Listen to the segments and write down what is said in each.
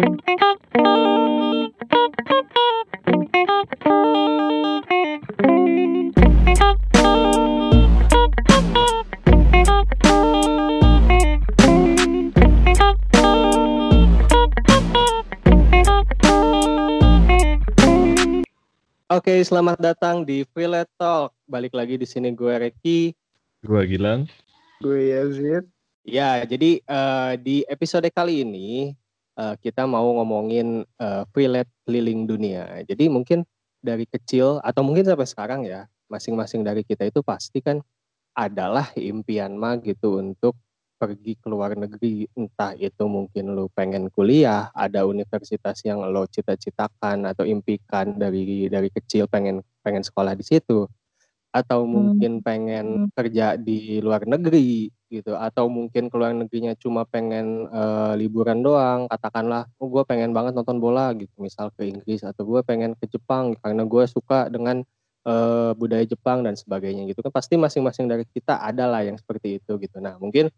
Oke, selamat datang di Freelance Talk. Balik lagi di sini gue Reki. Gue Gilang. Gue Yazid. Ya, jadi uh, di episode kali ini uh, kita mau ngomongin uh, freelance keliling dunia. Jadi mungkin dari kecil atau mungkin sampai sekarang ya, masing-masing dari kita itu pasti kan adalah impian mah gitu untuk pergi ke luar negeri entah itu mungkin lo pengen kuliah ada universitas yang lo cita-citakan atau impikan dari dari kecil pengen pengen sekolah di situ atau hmm. mungkin pengen hmm. kerja di luar negeri gitu. Atau mungkin ke luar negerinya cuma pengen uh, liburan doang katakanlah oh gue pengen banget nonton bola gitu. Misal ke Inggris atau gue pengen ke Jepang karena gue suka dengan uh, budaya Jepang dan sebagainya gitu kan. Pasti masing-masing dari kita adalah yang seperti itu gitu. Nah mungkin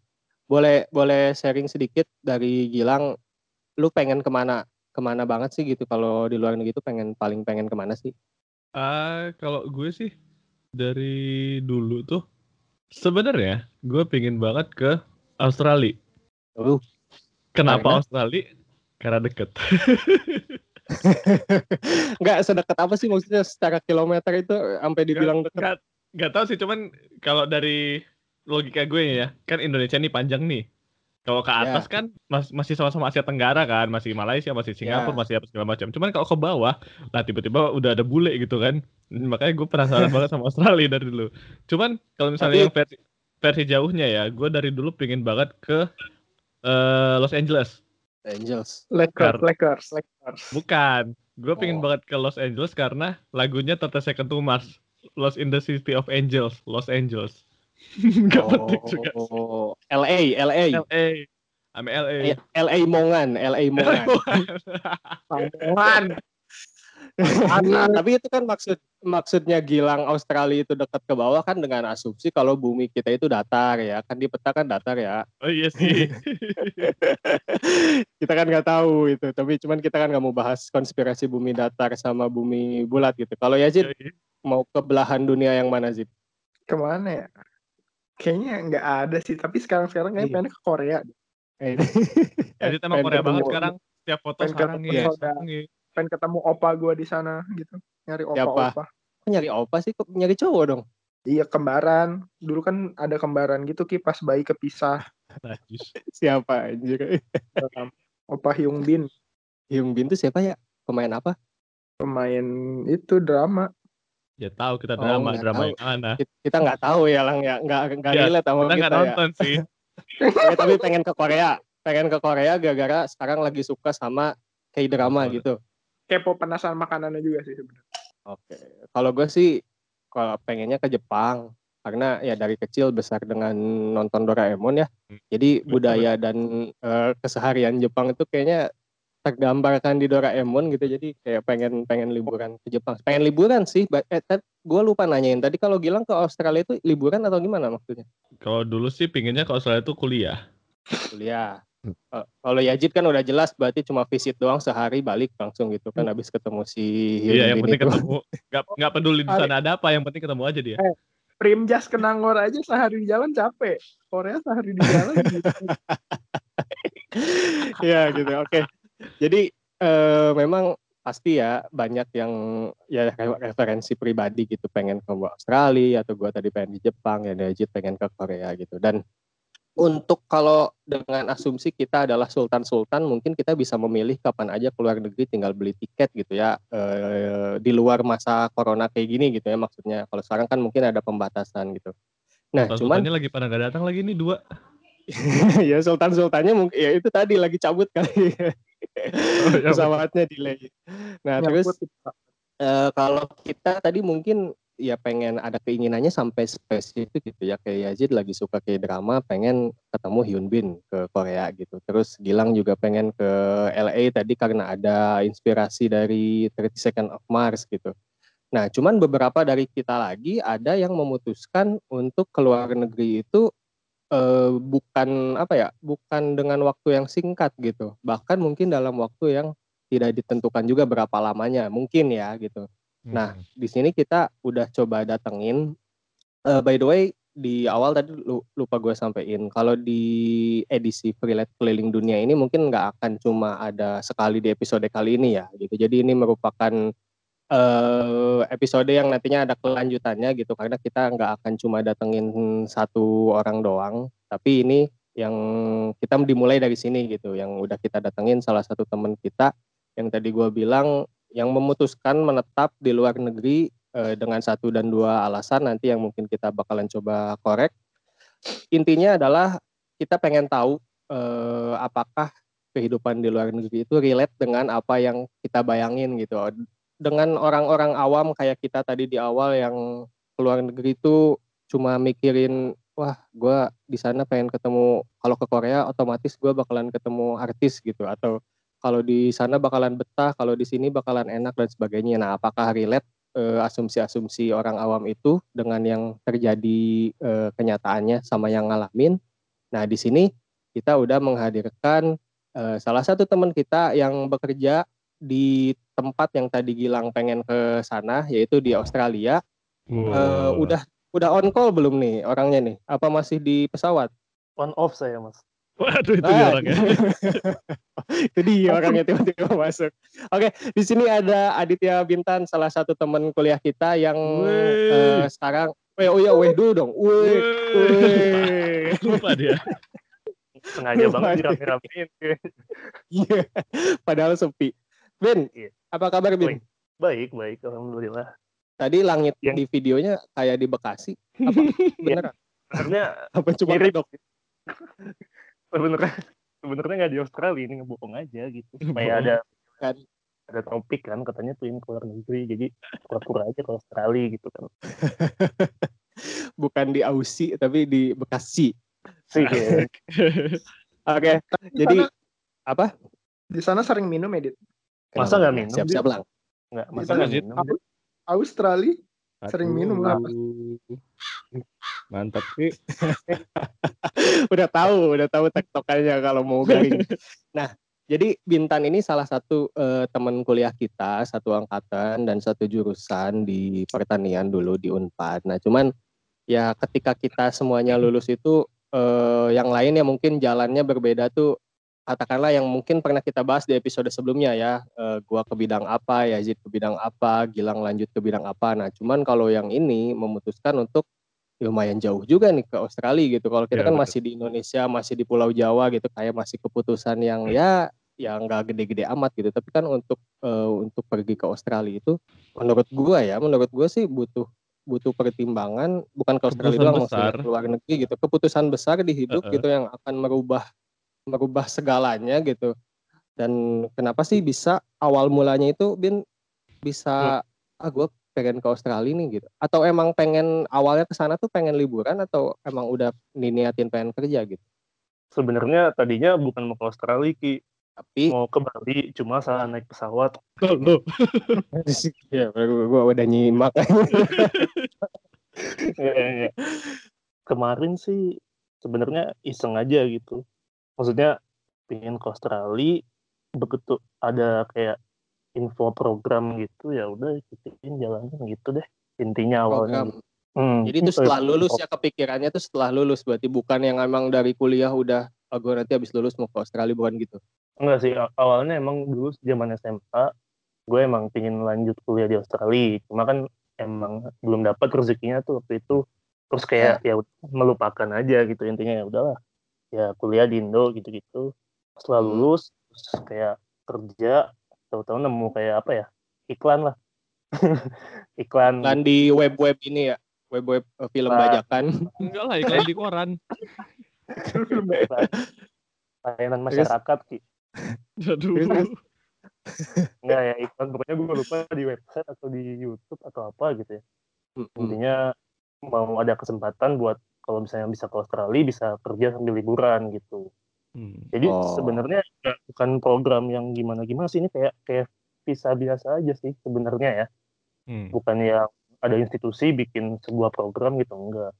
boleh boleh sharing sedikit dari Gilang lu pengen ke mana ke mana banget sih gitu? Kalau di luar negeri itu pengen paling pengen ke mana sih? Uh, kalau gue sih dari dulu tuh sebenarnya gue pengen banget ke Australia. Uh, Kenapa karena? Australia? Karena deket. Enggak sedekat apa sih maksudnya secara kilometer itu sampai dibilang deket? Enggak, enggak tahu sih cuman kalau dari logika gue ya, kan Indonesia nih panjang nih. Kalau ke ya. atas yeah. kan mas masih sama-sama Asia Tenggara kan, masih Malaysia, masih Singapura, yeah. masih apa segala macam. Cuman kalau ke bawah, lah tiba-tiba udah ada bule gitu kan. Makanya gue penasaran banget sama Australia dari dulu. Cuman kalau misalnya Tapi... yang versi versi jauhnya ya, gue dari dulu pengen banget ke uh, Los Angeles. Angeles. Lakers, Lakers, Lakers. Bukan. Gue pengen oh. banget ke Los Angeles karena lagunya Thirty Second to Mars. Lost in the City of Angels, Los Angeles. Gak oh, penting juga. Oh, LA, LA. LA. I'm LA. LA Mongan, LA Mongan. Mongan. Tapi itu kan maksud maksudnya Gilang Australia itu dekat ke bawah kan dengan asumsi kalau bumi kita itu datar ya kan di peta kan datar ya. Oh iya sih. kita kan nggak tahu itu, tapi cuman kita kan nggak mau bahas konspirasi bumi datar sama bumi bulat gitu. Kalau ya Zid, iya, iya. mau ke belahan dunia yang mana Zid? Ke mana ya? Kayaknya nggak ada sih, tapi sekarang-sekarang kayak iya. pengen ke Korea. Jadi tema Korea banget sekarang. Setiap foto pengen sekarang ya. Pengen ketemu opa gue di sana gitu. Nyari opa-opa. Nyari opa sih? Kok nyari cowok dong? Iya kembaran. Dulu kan ada kembaran gitu ki pas bayi kepisah. siapa anjir? opa Hyung Bin. Hyung Bin tuh siapa ya? Pemain apa? Pemain itu drama. Ya tahu kita oh, drama, oh, drama tahu. yang mana. Kita nggak tahu ya lang ya, nggak nggak ya, relate sama kita. Kita ya. nonton sih. ya, tapi pengen ke Korea, pengen ke Korea gara-gara sekarang lagi suka sama kayak drama oh. gitu. Kepo penasaran makanannya juga sih sebenarnya. Oke, kalau gue sih kalau pengennya ke Jepang karena ya dari kecil besar dengan nonton Doraemon ya. Hmm. Jadi budaya dan uh, keseharian Jepang itu kayaknya tergambarkan di Doraemon gitu jadi kayak pengen pengen liburan ke Jepang. Pengen liburan sih eh, gue lupa nanyain. Tadi kalau Gilang ke Australia itu liburan atau gimana maksudnya? Kalau dulu sih pinginnya ke Australia itu kuliah. Kuliah. Uh, kalau Yajid kan udah jelas berarti cuma visit doang sehari balik langsung gitu kan habis ketemu si iya yang penting itu. ketemu. Nggak nggak peduli di sana ada apa yang penting ketemu aja dia. Eh, Primjas ke Nangor aja sehari di jalan capek. Korea sehari di jalan gitu. Iya gitu. Oke. okay. Jadi uh, memang pasti ya banyak yang ya referensi pribadi gitu pengen ke Australia atau gue tadi pengen di Jepang ya Najib pengen ke Korea gitu. Dan untuk kalau dengan asumsi kita adalah sultan-sultan mungkin kita bisa memilih kapan aja keluar negeri tinggal beli tiket gitu ya. E, di luar masa corona kayak gini gitu ya maksudnya. Kalau sekarang kan mungkin ada pembatasan gitu. Nah cuman lagi pada nggak datang lagi nih dua. Ya sultan-sultannya mungkin ya itu tadi lagi cabut kali oh, ya pesawatnya delay. Nah ya, terus uh, kalau kita tadi mungkin ya pengen ada keinginannya sampai spesifik gitu ya. Kayak Yazid lagi suka kayak drama pengen ketemu Hyun Bin ke Korea gitu. Terus Gilang juga pengen ke LA tadi karena ada inspirasi dari 30 Second of Mars gitu. Nah cuman beberapa dari kita lagi ada yang memutuskan untuk keluar negeri itu uh, bukan apa ya, bukan dengan waktu yang singkat gitu. Bahkan mungkin dalam waktu yang tidak ditentukan juga berapa lamanya, mungkin ya gitu. Nah, hmm. di sini kita udah coba datengin. Uh, by the way, di awal tadi lupa gue sampein kalau di edisi Freelance keliling dunia ini mungkin nggak akan cuma ada sekali di episode kali ini ya gitu jadi ini merupakan uh, episode yang nantinya ada kelanjutannya gitu karena kita nggak akan cuma datengin satu orang doang tapi ini yang kita dimulai dari sini gitu yang udah kita datengin salah satu teman kita yang tadi gue bilang yang memutuskan menetap di luar negeri uh, dengan satu dan dua alasan nanti yang mungkin kita bakalan coba korek. Intinya adalah kita pengen tahu uh, apakah kehidupan di luar negeri itu relate dengan apa yang kita bayangin gitu. Dengan orang-orang awam kayak kita tadi di awal yang keluar negeri itu cuma mikirin wah gue di sana pengen ketemu kalau ke Korea otomatis gue bakalan ketemu artis gitu atau kalau di sana bakalan betah, kalau di sini bakalan enak dan sebagainya. Nah, apakah relate uh, asumsi-asumsi orang awam itu dengan yang terjadi uh, kenyataannya sama yang ngalamin? Nah, di sini kita udah menghadirkan uh, salah satu teman kita yang bekerja di tempat yang tadi Gilang pengen ke sana, yaitu di Australia. Wow. Uh, udah udah on call belum nih orangnya nih? Apa masih di pesawat? On off saya mas. Waduh itu dia orangnya. itu dia orangnya tiba-tiba masuk. Oke, di sini ada Aditya Bintan, salah satu teman kuliah kita yang uh, sekarang Weh, oh ya, weh dulu dong. Weh, weh. Lupa dia. Sengaja banget dirame-ramein. Iya, padahal sepi. Bin, iya. apa kabar Bin? Baik, baik, alhamdulillah. Tadi langit yang... di videonya kayak di Bekasi. Apa? Beneran? Sebenarnya apa cuma mirip. sebenarnya sebenarnya nggak di Australia ini ngebohong aja gitu supaya ada kan ada topik kan katanya tuh ini keluar negeri jadi pura-pura aja ke Australia gitu kan bukan di Aussie tapi di Bekasi sih ya. oke jadi apa di sana sering minum edit masa nggak minum siap-siap lang? Nggak masa nggak minum Australia sering minum lah mantap sih udah tahu udah tahu tektokannya kalau mau garing. Nah jadi Bintan ini salah satu uh, teman kuliah kita, satu angkatan dan satu jurusan di pertanian dulu di Unpad. Nah, cuman ya ketika kita semuanya lulus itu uh, yang lain ya mungkin jalannya berbeda tuh katakanlah yang mungkin pernah kita bahas di episode sebelumnya ya, uh, gua ke bidang apa, Yazid ke bidang apa, Gilang lanjut ke bidang apa. Nah, cuman kalau yang ini memutuskan untuk ya lumayan jauh juga nih ke Australia gitu. Kalau kita ya, kan betul. masih di Indonesia, masih di Pulau Jawa gitu, kayak masih keputusan yang ya yang nggak gede-gede amat gitu. Tapi kan untuk uh, untuk pergi ke Australia itu, menurut gua ya, menurut gua sih butuh butuh pertimbangan bukan ke Australia doang, maksudnya luar negeri gitu. Keputusan besar di hidup uh -uh. gitu yang akan merubah merubah segalanya gitu. Dan kenapa sih bisa awal mulanya itu Bin bisa hmm. ah gue pengen ke Australia nih gitu. Atau emang pengen awalnya ke sana tuh pengen liburan atau emang udah diniatin pengen kerja gitu? Sebenarnya tadinya bukan mau ke Australia Ki, tapi mau ke Bali cuma salah naik pesawat. Oh, lo. ya, gue udah nyimak. ya, ya. Kemarin sih sebenarnya iseng aja gitu maksudnya pengen ke Australia begitu ada kayak info program gitu ya udah ikutin jalannya gitu deh. Intinya awalnya gitu. hmm. jadi itu setelah lulus ya kepikirannya tuh setelah lulus. Berarti bukan yang emang dari kuliah udah oh, gue nanti habis lulus mau ke Australia bukan gitu? Enggak sih awalnya emang dulu zaman SMA gue emang pingin lanjut kuliah di Australia. Cuma kan emang belum dapat rezekinya tuh waktu itu. Terus kayak ya, ya melupakan aja gitu. Intinya ya udahlah ya kuliah di Indo gitu-gitu. Setelah hmm. lulus terus kayak kerja tahu-tahu nemu kayak apa ya iklan lah. Iklan. Iklan di web-web ini ya web-web uh, film nah, bajakan. Enggak lah iklan di koran. Layanan masyarakat ki. Aduh. Enggak ya iklan. Pokoknya gue lupa di website atau di YouTube atau apa gitu ya. Hmm. intinya mau ada kesempatan buat kalau misalnya bisa ke Australia bisa kerja sambil liburan gitu hmm. jadi oh. sebenarnya bukan program yang gimana gimana sih ini kayak kayak visa biasa aja sih sebenarnya ya hmm. bukan yang ada institusi bikin sebuah program gitu enggak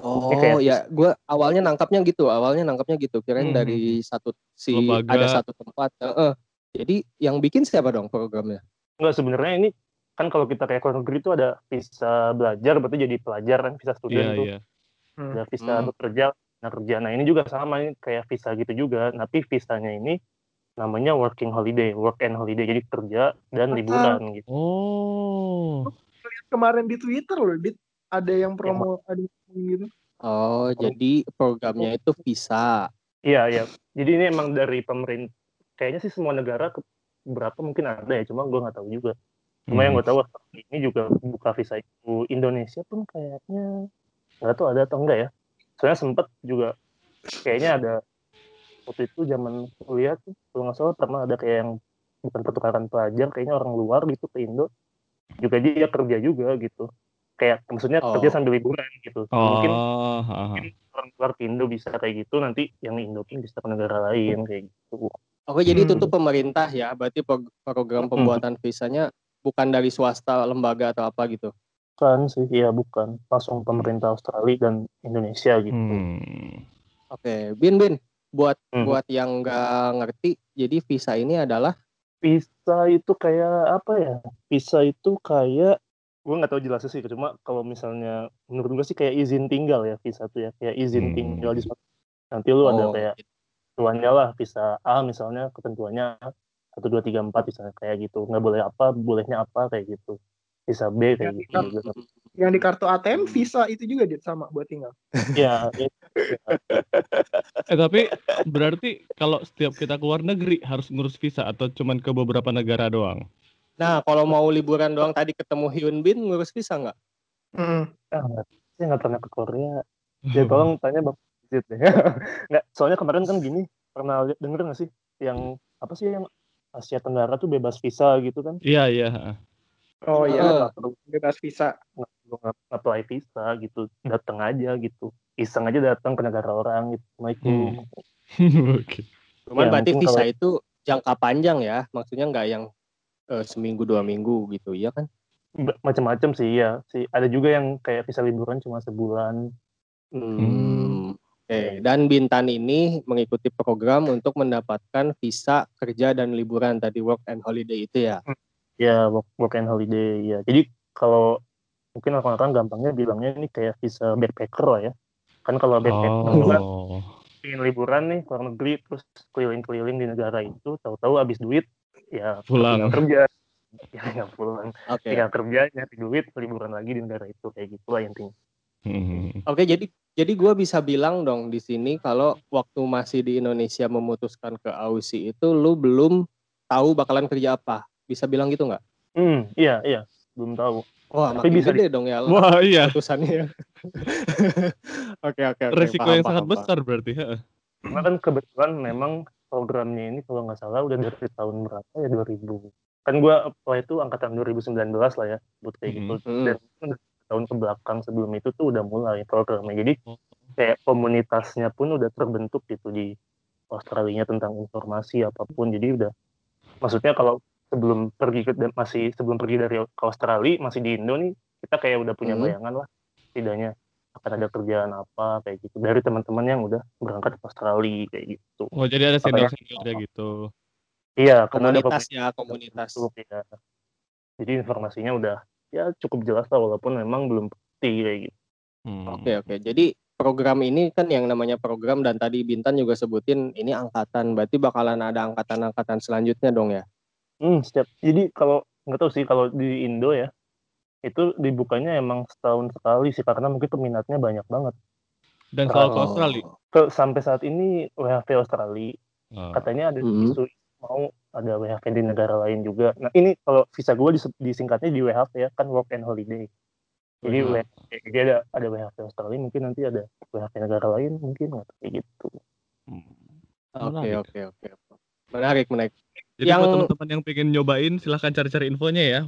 Oh kayak ya, gue awalnya nangkapnya gitu, awalnya nangkapnya gitu. Kirain Hmm. dari satu si Lembaga. ada satu tempat. Heeh. Jadi yang bikin siapa dong programnya? Enggak sebenarnya ini kan kalau kita kayak luar negeri itu ada visa belajar berarti jadi pelajar kan visa student Iya, tuh iya. Hmm. ada visa Hmm. bekerja nah kerja nah ini juga sama ini kayak visa gitu juga tapi visanya ini namanya working holiday work and holiday jadi kerja dan Ah. liburan gitu Oh. Lihat kemarin di Twitter loh, Dit. Ada yang promo, ada yang promo gitu. Oh, jadi programnya itu visa. iya iya jadi ini emang dari pemerintah kayaknya sih semua negara ke berapa mungkin ada ya cuma gue nggak tahu juga cuma yang Hmm. gue tahu ini juga buka visa itu Indonesia pun kayaknya nggak tahu ada atau enggak ya soalnya sempet juga kayaknya ada waktu itu zaman kuliah tuh kalau nggak salah pernah ada kayak yang bukan pertukaran pelajar kayaknya orang luar gitu ke Indo juga dia kerja juga gitu kayak maksudnya Oh. kerja sambil liburan gitu Oh, mungkin ha. orang luar ke Indo bisa kayak gitu nanti yang Indo pun bisa ke negara lain kayak gitu Oke, jadi itu Hmm. tuh pemerintah ya. Berarti prog- program Hmm. pembuatan visanya bukan dari swasta, lembaga atau apa gitu. Bukan sih iya bukan. Langsung pemerintah Australia dan Indonesia gitu. Hmm. Oke, Bin Bin, buat Hmm. buat yang nggak ngerti, jadi visa ini adalah? Visa itu kayak apa ya? Visa itu kayak gue nggak tahu jelasnya sih cuma kalau misalnya menurut gue sih kayak izin tinggal ya visa tuh ya. Kayak izin Hmm. tinggal di suatu nanti lu ada Oh, kayak ketentuannya lah visa A misalnya ketentuannya satu dua tiga empat misalnya kayak gitu. Nggak boleh apa bolehnya apa kayak gitu visa B kayak Ya, gitu kita- juga. Yang di kartu ATM Visa itu juga Dit sama buat tinggal. ya ya, Eh tapi berarti kalau setiap kita keluar negeri harus ngurus visa atau cuman ke beberapa negara doang? Nah, kalau mau liburan doang tadi ketemu Hyun Bin ngurus visa nggak? Mm. ah, nggak- saya nggak pernah ke Korea ya tolong tanya bapak Zid deh nggak soalnya kemarin kan gini pernah lihat denger nggak sih yang apa sih yang Asia Tenggara tuh bebas visa gitu kan Iya iya. Oh iya, nggak perlu bebas visa. nggak perlu apply visa gitu datang aja gitu iseng aja datang ke negara orang gitu Assalamualaikum Oke. Cuman Ya, berarti visa kalau- itu jangka panjang ya, maksudnya nggak yang eh, seminggu dua minggu gitu, iya kan? Macam-macam sih ya sih ada juga yang kayak visa liburan cuma sebulan Hmm. Oke, dan Bintan ini mengikuti program untuk mendapatkan visa kerja dan liburan tadi work and holiday itu ya. Ya work, work and holiday ya jadi kalau mungkin orang-orang gampangnya bilangnya ini kayak visa backpacker lah ya kan kalau backpacker itu kan Oh. ingin liburan nih ke luar negeri terus keliling-keliling di negara itu tahu-tahu habis duit ya Pulang. tinggal kerja ya nggak pulang Oke. tinggal kerja nyari duit liburan lagi di negara itu kayak gitu lah intinya Hmm. Oke, jadi jadi gue bisa bilang dong di sini kalau waktu masih di Indonesia memutuskan ke Aussie itu lu belum tahu bakalan kerja apa. Bisa bilang gitu nggak? hmm iya iya belum tahu Wah, Tapi makin bisa gede dong ya Wah iya. putusannya. Oke, oke, oke. Resiko paham, yang sangat paham, besar berarti. ha. karena kan kebetulan memang programnya ini kalau nggak salah udah dari tahun berapa ya 2000 kan gue apply itu angkatan 2019 lah ya buat kayak gitu Hmm. dan tahun ke belakang sebelum itu tuh udah mulai programnya jadi Oh. kayak komunitasnya pun udah terbentuk gitu di Australia tentang informasi apa pun jadi udah maksudnya kalau sebelum pergi ke dan masih sebelum pergi dari ke Australia masih di Indo nih kita kayak udah punya Hmm. bayangan lah setidaknya akan ada kerjaan apa kayak gitu dari teman-teman yang udah berangkat ke Australia kayak gitu Oh jadi ada Makanya- senior-seniornya gitu. iya karena ada Komunitas ya, komunitas. Ya. Jadi informasinya udah ya cukup jelas lah walaupun memang belum pasti kayak gitu. Hmm. Oke, oke. Jadi program ini kan yang namanya program dan tadi Bintan juga sebutin ini angkatan. Berarti bakalan ada angkatan-angkatan selanjutnya dong ya. Hmm, setiap jadi kalau nggak tahu sih kalau di Indo ya itu dibukanya emang setahun sekali sih karena mungkin peminatnya banyak banget. Dan selalu ke. Australia. Ke, sampai saat ini WHV Australia Oh. katanya ada Mhm. isu mau ada WHV di negara lain juga. Nah ini kalau visa gue dis- disingkatnya di WHV ya kan work and holiday. Jadi Mhm. WHV jadi ada ada WHV Australia mungkin nanti ada WHV negara lain mungkin nggak kayak gitu. Hmm. Oke, oke, oke. Menarik, menarik. Jadi Yang- buat teman-teman yang pengen nyobain silahkan cari-cari infonya ya.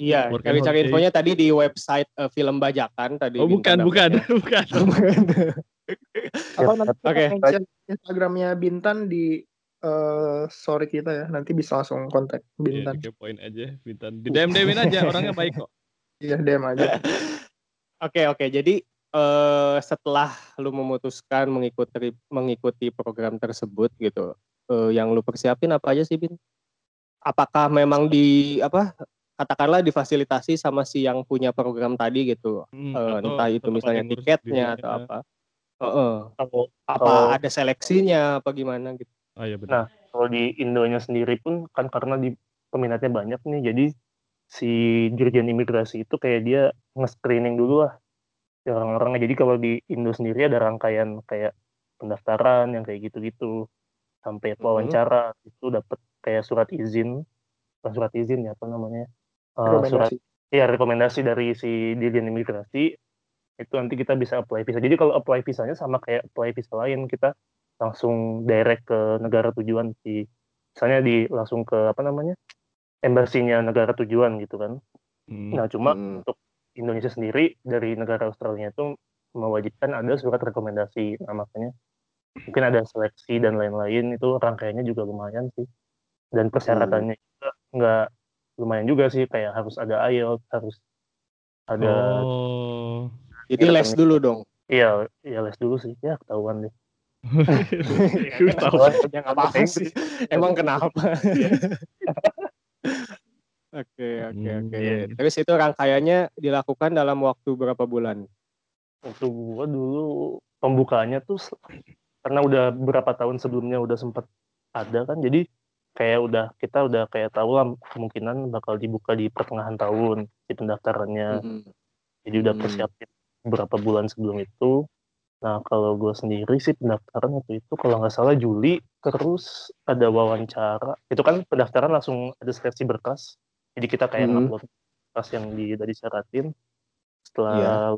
Iya, cari-cari holiday. infonya tadi di website eh, film bajakan tadi. Oh bukan, Bintan bukan, bukan. Atau nanti Oke. mention Instagramnya Bintan di eh, story kita ya. Nanti bisa langsung kontak Iya, Bintan. dikepoin aja Bintan. Di DM DM aja orangnya baik kok. Iya, DM aja. Oke, oke. Jadi uh, setelah lu memutuskan mengikuti mengikuti program tersebut gitu, uh, yang lu persiapin apa aja sih, Bin? Apakah memang di apa katakanlah difasilitasi sama si yang punya program tadi gitu, hmm, uh, entah itu misalnya tiketnya atau apa? Uh, uh. apa ada seleksinya apa gimana gitu? Oh iya benar. Nah, kalau di Indonya sendiri pun kan karena di peminatnya banyak nih, jadi si dirjen imigrasi itu kayak dia nge-screening dulu lah ya orang-orangnya. Jadi kalau di Indo sendiri ada rangkaian kayak pendaftaran yang kayak gitu-gitu sampai mm-hmm. wawancara hmm. itu dapat kayak surat izin, bukan surat izin ya apa namanya? Uh, surat ya rekomendasi dari si dirjen imigrasi itu nanti kita bisa apply visa. Jadi kalau apply visanya sama kayak apply visa lain kita langsung direct ke negara tujuan si misalnya di langsung ke apa namanya embasinya negara tujuan gitu kan. Hmm. Nah cuma hmm. untuk Indonesia sendiri dari negara Australia itu mewajibkan ada surat rekomendasi. Nah makanya mungkin ada seleksi dan lain-lain itu rangkaiannya juga lumayan sih. Dan persyaratannya hmm. juga nggak lumayan juga sih kayak harus ada IELTS harus ada. Oh. Jadi les dulu dong. Iya, iya les dulu sih. Ya ketahuan deh. Ketahuan yang apa sih? Emang kenapa? Oke oke hmm, oke. Iya. Terus itu rangkaiannya dilakukan dalam waktu berapa bulan? Waktu gua dulu pembukaannya tuh karena udah beberapa tahun sebelumnya udah sempet ada kan, jadi kayak udah kita udah kayak tahu lah kemungkinan bakal dibuka di pertengahan tahun di pendaftarannya. -hmm. Jadi udah hmm. persiapin beberapa bulan sebelum itu. Nah kalau gue sendiri sih pendaftaran waktu itu kalau nggak salah Juli, terus ada wawancara. Itu kan pendaftaran langsung ada seleksi berkas jadi kita kayak hmm. upload pas yang di tadi syaratin setelah yeah.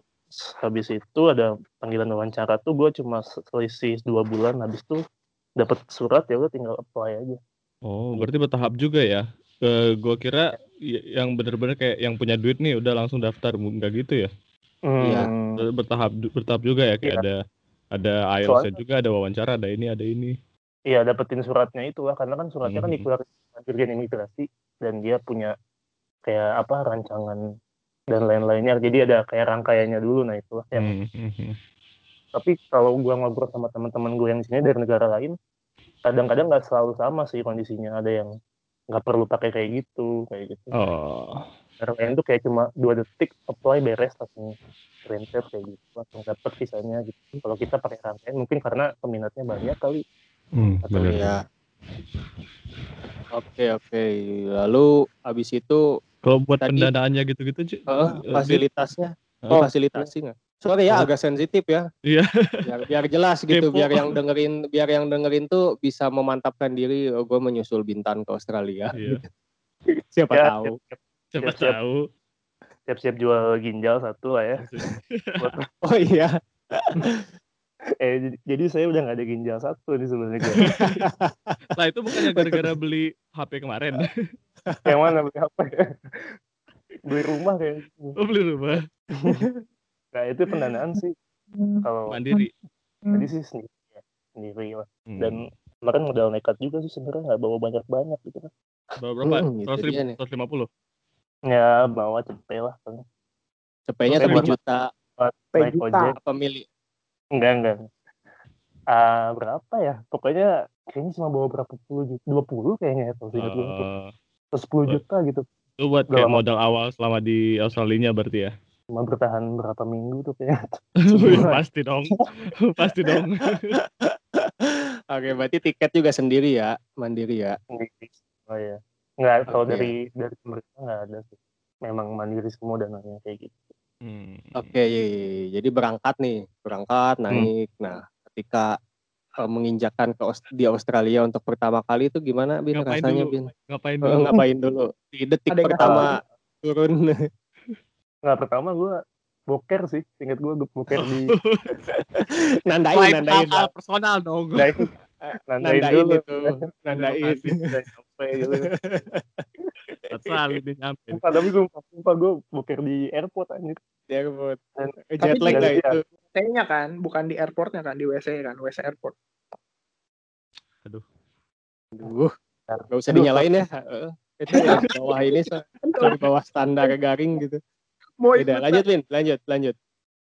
Habis itu ada panggilan wawancara tuh gue cuma selisih dua bulan habis tuh dapat surat ya udah tinggal apply aja oh berarti bertahap juga ya e, gue kira ya. yang bener-bener kayak yang punya duit nih udah langsung daftar enggak gitu ya iya hmm. bertahap bertahap juga ya kayak yeah. ada ada IELTS juga ada wawancara ada ini ada ini Iya dapetin suratnya itu lah karena kan suratnya mm -hmm. kan dikeluarkan Dirjen Imigrasi dan dia punya kayak apa rancangan dan lain-lainnya. Jadi ada kayak rangkaiannya dulu. Nah itulah yang mm -hmm. tapi kalau gua ngobrol sama teman-teman gue yang di sini dari negara lain kadang-kadang nggak selalu sama sih kondisinya. Ada yang nggak perlu pakai kayak gitu kayak gitu. Oh. negara lain tuh kayak cuma dua detik apply beres langsung printed kayak gitu. Langsung dapet visanya gitu. Kalau kita pakai rangkaian mungkin karena peminatnya banyak kali. Hmm, Atau ya. Oke oke. Lalu habis itu kalau buat tadi, pendanaannya gitu-gitu, uh, fasilitasnya, oh, fasilitasi nggak? Sorry ya, oh. agak sensitif ya. Iya. biar, biar jelas gitu, Kepo. biar yang dengerin, biar yang dengerin tuh bisa memantapkan diri. Oh, gue menyusul Bintan ke Australia. Iya. Siapa ya, tahu. Siap, siapa siap, tahu. Siap-siap jual ginjal satu lah ya. oh iya eh jadi saya udah gak ada ginjal satu nih sebenarnya Lah itu bukannya gara-gara beli HP kemarin? Yang mana beli HP? beli rumah kayak. Oh beli rumah. nah itu pendanaan sih kalau mandiri. Jadi sih sendiri ya, sendiri lah. Hmm. Dan kemarin modal nekat juga sih sebenarnya nggak bawa banyak banyak gitu kan. Bawa berapa? Hmm, Seratus ribu, seratus lima puluh. Ya bawa cepet lah. Cepetnya tujuh juta. Naik ojek. Pemilik Enggak, enggak. Uh, berapa ya? Pokoknya kayaknya cuma bawa berapa puluh juta, dua puluh kayaknya ya, kalau ingat. Uh, Sepuluh juta gitu. Itu buat kayak modal awal selama di Australia berarti ya? Cuma bertahan berapa minggu tuh kayaknya. Pasti dong. Pasti dong. Oke, berarti tiket juga sendiri ya, mandiri ya? Oh iya. Enggak, kalau okay. dari dari pemerintah enggak ada sih. Memang mandiri semua dan dananya kayak gitu. Hmm. Oke, iya, iya, iya. jadi berangkat nih, berangkat, hmm. naik. Hmm. Nah, ketika uh, menginjakan ke Aust di Australia untuk pertama kali itu gimana Bin ngapain rasanya dulu? Bin? Ngapain dulu? Oh, ngapain dulu? Di detik Ada pertama turun. Nggak pertama gue boker sih, inget gue boker di nandain, Lain nandain. Hal personal dong. Nandain, nandain, nandain dulu. itu, nandain. Gitu. Selalu dia nyampe. Sumpah, tapi sumpah, sumpah gue boker di airport anjir. Di airport. Dan, Jet lag lah itu. WC-nya kan, bukan di airportnya kan, di WC kan, WC airport. Aduh. Aduh. Gak usah dinyalain ya. itu ya bawah ini so, bawah standar garing gitu. Mau Beda. lanjut Win, lanjut, lanjut.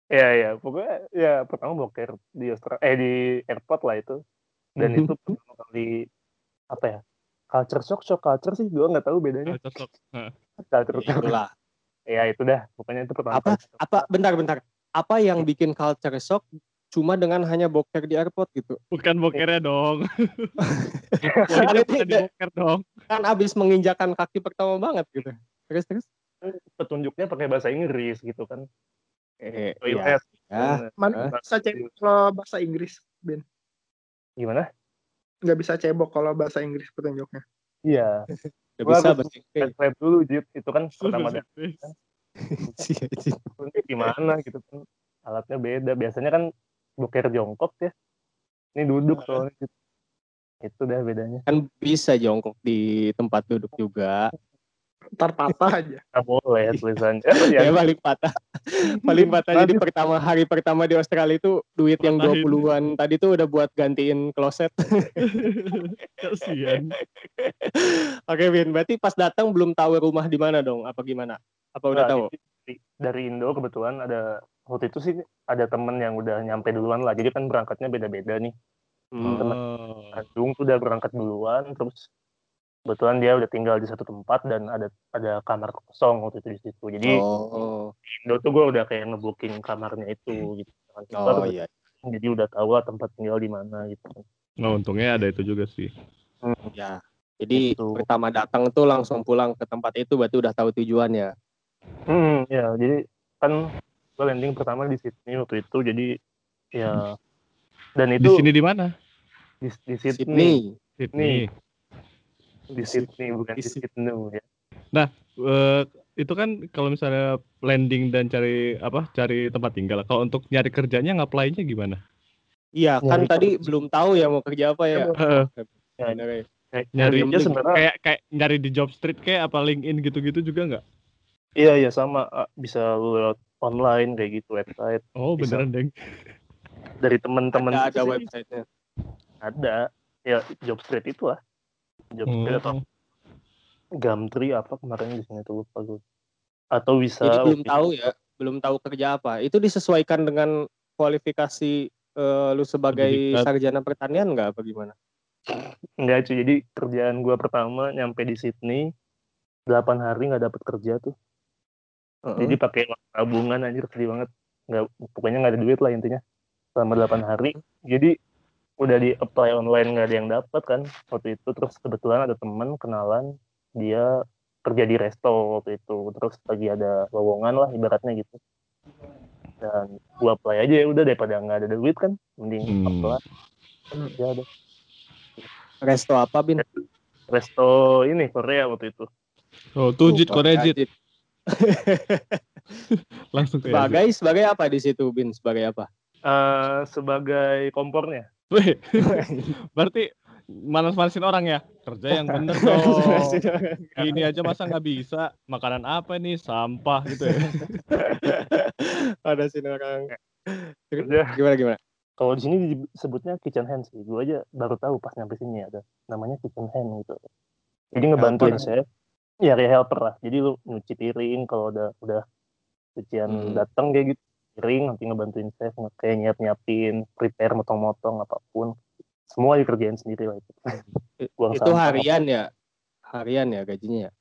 Iya iya, pokoknya ya pertama boker di Australia, eh di airport lah itu. Dan itu pertama kali apa ya? Culture shock, shock culture sih gue nggak tahu bedanya. Culture shock. Culture Ya, itulah. Ya itu dah, pokoknya itu pertama Apa kali. apa bentar bentar. Apa yang bikin culture shock cuma dengan hanya boker di airport gitu? Bukan bokernya dong. Kan bukan di boker dong. kan abis menginjakan kaki pertama banget gitu. Terus terus. Petunjuknya pakai bahasa Inggris gitu kan. Eh, iya. Ya. Mana Hah? bisa cebok kalau bahasa Inggris, Ben? Gimana? Nggak bisa cebok kalau bahasa Inggris petunjuknya. Iya. Gua bisa bahasa Inggris. Dulu Jit, itu kan pertama datang Inggris. ini gimana gitu kan. Alatnya beda. Biasanya kan boker jongkok ya. Ini duduk soalnya gitu. Itu dah bedanya. Kan bisa jongkok di tempat duduk juga. Ntar patah aja. Nggak boleh tulisannya. Ya, ya, paling patah. paling patah jadi pertama hari pertama di Australia itu duit yang Patahin. 20-an tadi tuh udah buat gantiin kloset. Kasihan. Oke, Bin. Berarti pas datang belum tahu rumah di mana dong? Apa gimana? Apa udah Nah, tahu? dari- dari Indo kebetulan ada waktu itu sih ada temen yang udah nyampe duluan lah. Jadi kan berangkatnya beda-beda nih. Hmm. Oh. Bandung tuh udah berangkat duluan, terus kebetulan dia udah tinggal di satu tempat dan ada ada kamar kosong waktu itu di situ. Jadi Oh, di Indo tuh gue udah kayak ngebooking kamarnya itu gitu. kan. oh iya. Jadi udah tahu lah tempat tinggal di mana gitu. Nah, untungnya ada itu juga sih. Ya. Jadi Gitu. pertama datang tuh langsung pulang ke tempat itu berarti udah tahu tujuannya. Hmm, ya jadi kan gue landing pertama di Sydney waktu itu. Jadi ya dan Di itu sini di mana? di, di Sydney, Sydney. Sydney. di Sydney bukan Di di Sydney. Sydney ya. Eh, itu kan kalau misalnya landing dan cari apa? Cari tempat tinggal. Kalau untuk nyari kerjanya ngapainnya gimana? Iya, kan Nyari tadi kerja. belum tahu ya mau kerja apa ya. Heeh. Ya, ya. Nyari kerja sebenarnya kayak kayak nyari di job street kayak apa LinkedIn gitu-gitu juga nggak? Iya iya sama bisa lu lewat online kayak gitu website Oh Bisa. beneran deng. dari teman-teman Ada, ada sih websitenya. ada ya job street itu lah job street atau. Gumtree apa kemarin di sini tuh lupa gue atau bisa Jadi belum tahu ya, belum tahu kerja apa. Itu disesuaikan dengan kualifikasi eh, lu sebagai Pendidikan. sarjana pertanian nggak apa gimana? enggak cuy jadi kerjaan gue pertama nyampe di Sydney 8 hari nggak dapet kerja tuh Jadi pakai tabungan anjir sedih banget. Nggak pokoknya nggak ada duit lah intinya selama 8 hari. Jadi udah di apply online nggak ada yang dapat kan waktu itu. Terus kebetulan ada teman kenalan dia kerja di resto waktu itu. Terus lagi ada lowongan lah ibaratnya gitu. Dan gua apply aja ya udah daripada nggak ada duit kan mending Hmm. apply. Ya ada Resto apa bin? resto ini Korea waktu itu. Oh tuh Jit Oh, Korea Jit. Jit. langsung ke Sebagai sebagai apa di situ bin? Sebagai apa? Eh, sebagai kompornya Weh, berarti manas-manasin orang ya kerja yang bener dong. Ini aja masa nggak bisa makanan apa nih sampah gitu ya. ada sini orang. Kerja. Gimana gimana? kalau di sini disebutnya kitchen hand sih gue aja baru tahu pas nyampe sini ada namanya kitchen hand gitu jadi ngebantuin chef ya kayak helper lah jadi lu nyuci piring kalau udah udah cucian Hmm. datang kayak gitu piring nanti ngebantuin chef kayak nyiap nyiapin prepare motong-motong apa pun semua dikerjain sendiri lah itu Buang Itu harian ya? Harian ya gajinya ya?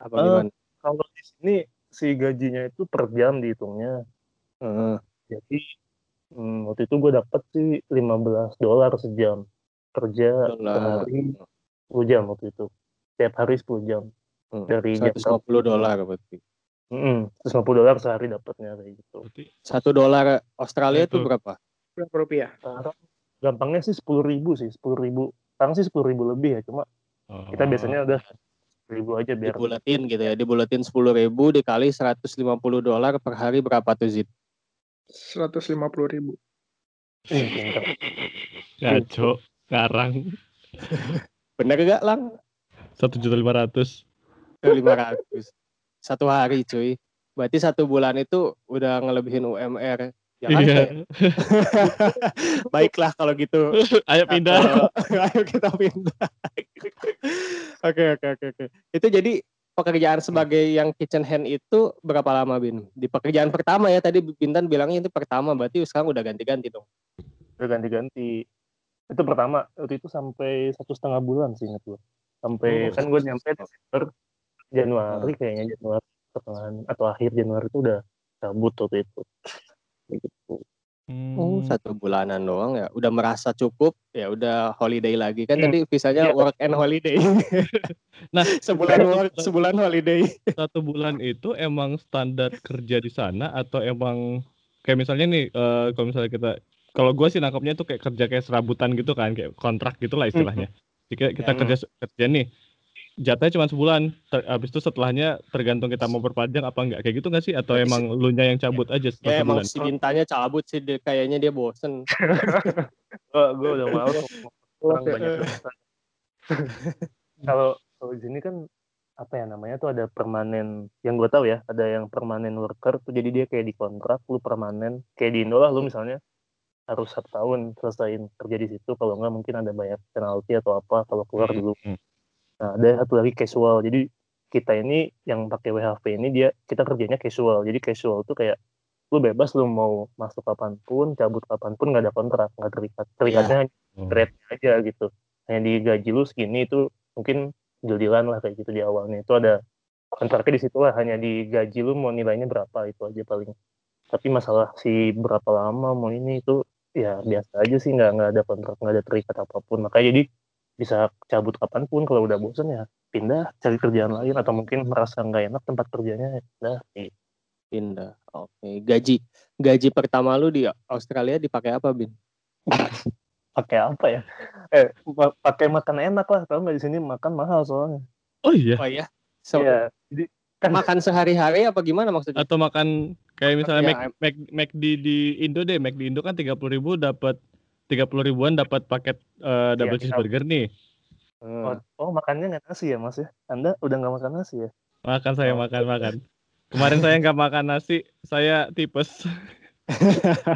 Apa Eh, gimana? kalau di sini si gajinya itu per jam dihitungnya Heeh. jadi hmm, waktu itu gue dapet sih 15 dolar sejam kerja sehari 10 jam waktu itu tiap hari 10 jam Hmm, dari jam 150 dolar berarti. Mm 150 dolar sehari dapatnya kayak gitu Berarti Satu dolar Australia itu berapa? Berapa rupiah? sekarang gampangnya sih 10 ribu sih 10 ribu sekarang sih 10 ribu lebih ya cuma oh, kita biasanya udah 10 ribu aja biar Dibuletin gitu ya. Dibuletin 10 ribu dikali 150 dolar per hari berapa tuh Zid? 150 ribu. Ngaco ngarang Bener gak lang? satu juta lima ratus. 500. Satu hari cuy. Berarti satu bulan itu udah ngelebihin UMR. Ya kan? Iya. Baiklah kalau gitu. Ayo pindah. Ayo kita pindah. Oke oke oke oke. Itu jadi pekerjaan sebagai yang kitchen hand itu berapa lama Bin? Di pekerjaan pertama ya tadi Bintan bilangnya itu pertama berarti sekarang udah ganti-ganti dong. Udah ganti-ganti. Itu pertama waktu itu sampai satu setengah bulan sih ingat gue. Sampai oh, kan gue nyampe Desember Januari kayaknya Januari pertengahan atau akhir Januari itu udah cabut waktu itu. Gitu. Hmm. Oh, satu bulanan doang ya. Udah merasa cukup, ya udah holiday lagi. Kan hmm. tadi visanya yeah. work and holiday. nah, sebulan work, sebulan holiday. Satu bulan itu emang standar kerja di sana atau emang kayak misalnya nih uh, kalau misalnya kita kalau gue sih nangkapnya tuh kayak kerja kayak serabutan gitu kan, kayak kontrak gitulah istilahnya. Jika kita kerja kerja nih jatahnya cuma sebulan. Ter, habis itu setelahnya tergantung kita mau perpanjang apa enggak. Kayak gitu nggak sih? Atau emang lu nya yang cabut aja setelah ya, sebulan? emang si mintanya cabut sih dia, kayaknya dia bosen. Oh, gue udah mau orang banyak kalau kalau di sini kan apa ya namanya tuh ada permanen. Yang gue tahu ya ada yang permanen worker tuh. Jadi dia kayak di kontrak lu permanen. Kayak di Indo lah lu misalnya harus satu tahun selesaiin kerja di situ. Kalau enggak mungkin ada banyak penalti atau apa kalau keluar hmm, dulu. Nah, ada satu lagi casual. Jadi kita ini yang pakai WHP ini dia kita kerjanya casual. Jadi casual tuh kayak lu bebas lu mau masuk kapan pun, cabut kapan pun nggak ada kontrak, nggak terikat. Terikatnya yeah. hanya rate aja gitu. Hanya digaji lu segini itu mungkin deal lah kayak gitu di awalnya. Itu ada kontraknya di situ lah hanya digaji lu mau nilainya berapa itu aja paling. Tapi masalah si berapa lama mau ini itu ya biasa aja sih nggak nggak ada kontrak nggak ada terikat apa pun. Makanya jadi bisa cabut kapan pun kalau udah bosen ya pindah cari kerjaan lain atau mungkin merasa nggak enak tempat kerjanya ya pindah. Pindah oke. Okay. gaji gaji pertama lu di Australia dipakai apa bin? Pakai apa ya? Eh pakai makan enak lah. Kalau nggak di sini makan mahal soalnya. Oh iya? Oh iya? So, iya jadi kan makan sehari-hari apa gimana maksudnya? Atau makan kayak misalnya ya, Mac, Mac, Mac di di Indo deh. Mac di Indo kan tiga puluh ribu dapat tiga puluh ribuan dapat paket uh, double ya, cheeseburger nih. Oh, oh makannya nggak nasi ya mas ya? Anda udah nggak makan nasi ya? Makan saya oh. makan makan. Kemarin saya nggak makan nasi, saya tipes.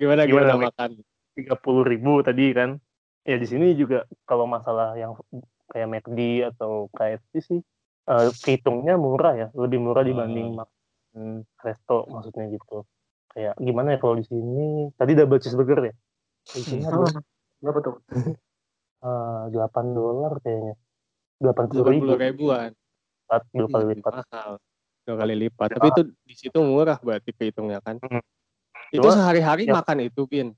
gimana gimana, gimana makan? Tiga puluh ribu tadi kan? Ya di sini juga kalau masalah yang kayak McD atau KFC sih, uh, hitungnya murah ya, lebih murah dibanding uh. makan resto maksudnya gitu kayak gimana ya kalau di sini? Tadi double cheeseburger ya? Di sini hmm. ada berapa tuh? Eh, delapan dolar kayaknya. Delapan puluh ribu. Ribuan. Empat dua kali lipat. mahal. Dua kali lipat. Tapi itu di situ murah berarti kehitungnya kan? Hmm. itu sehari-hari ya. makan itu pin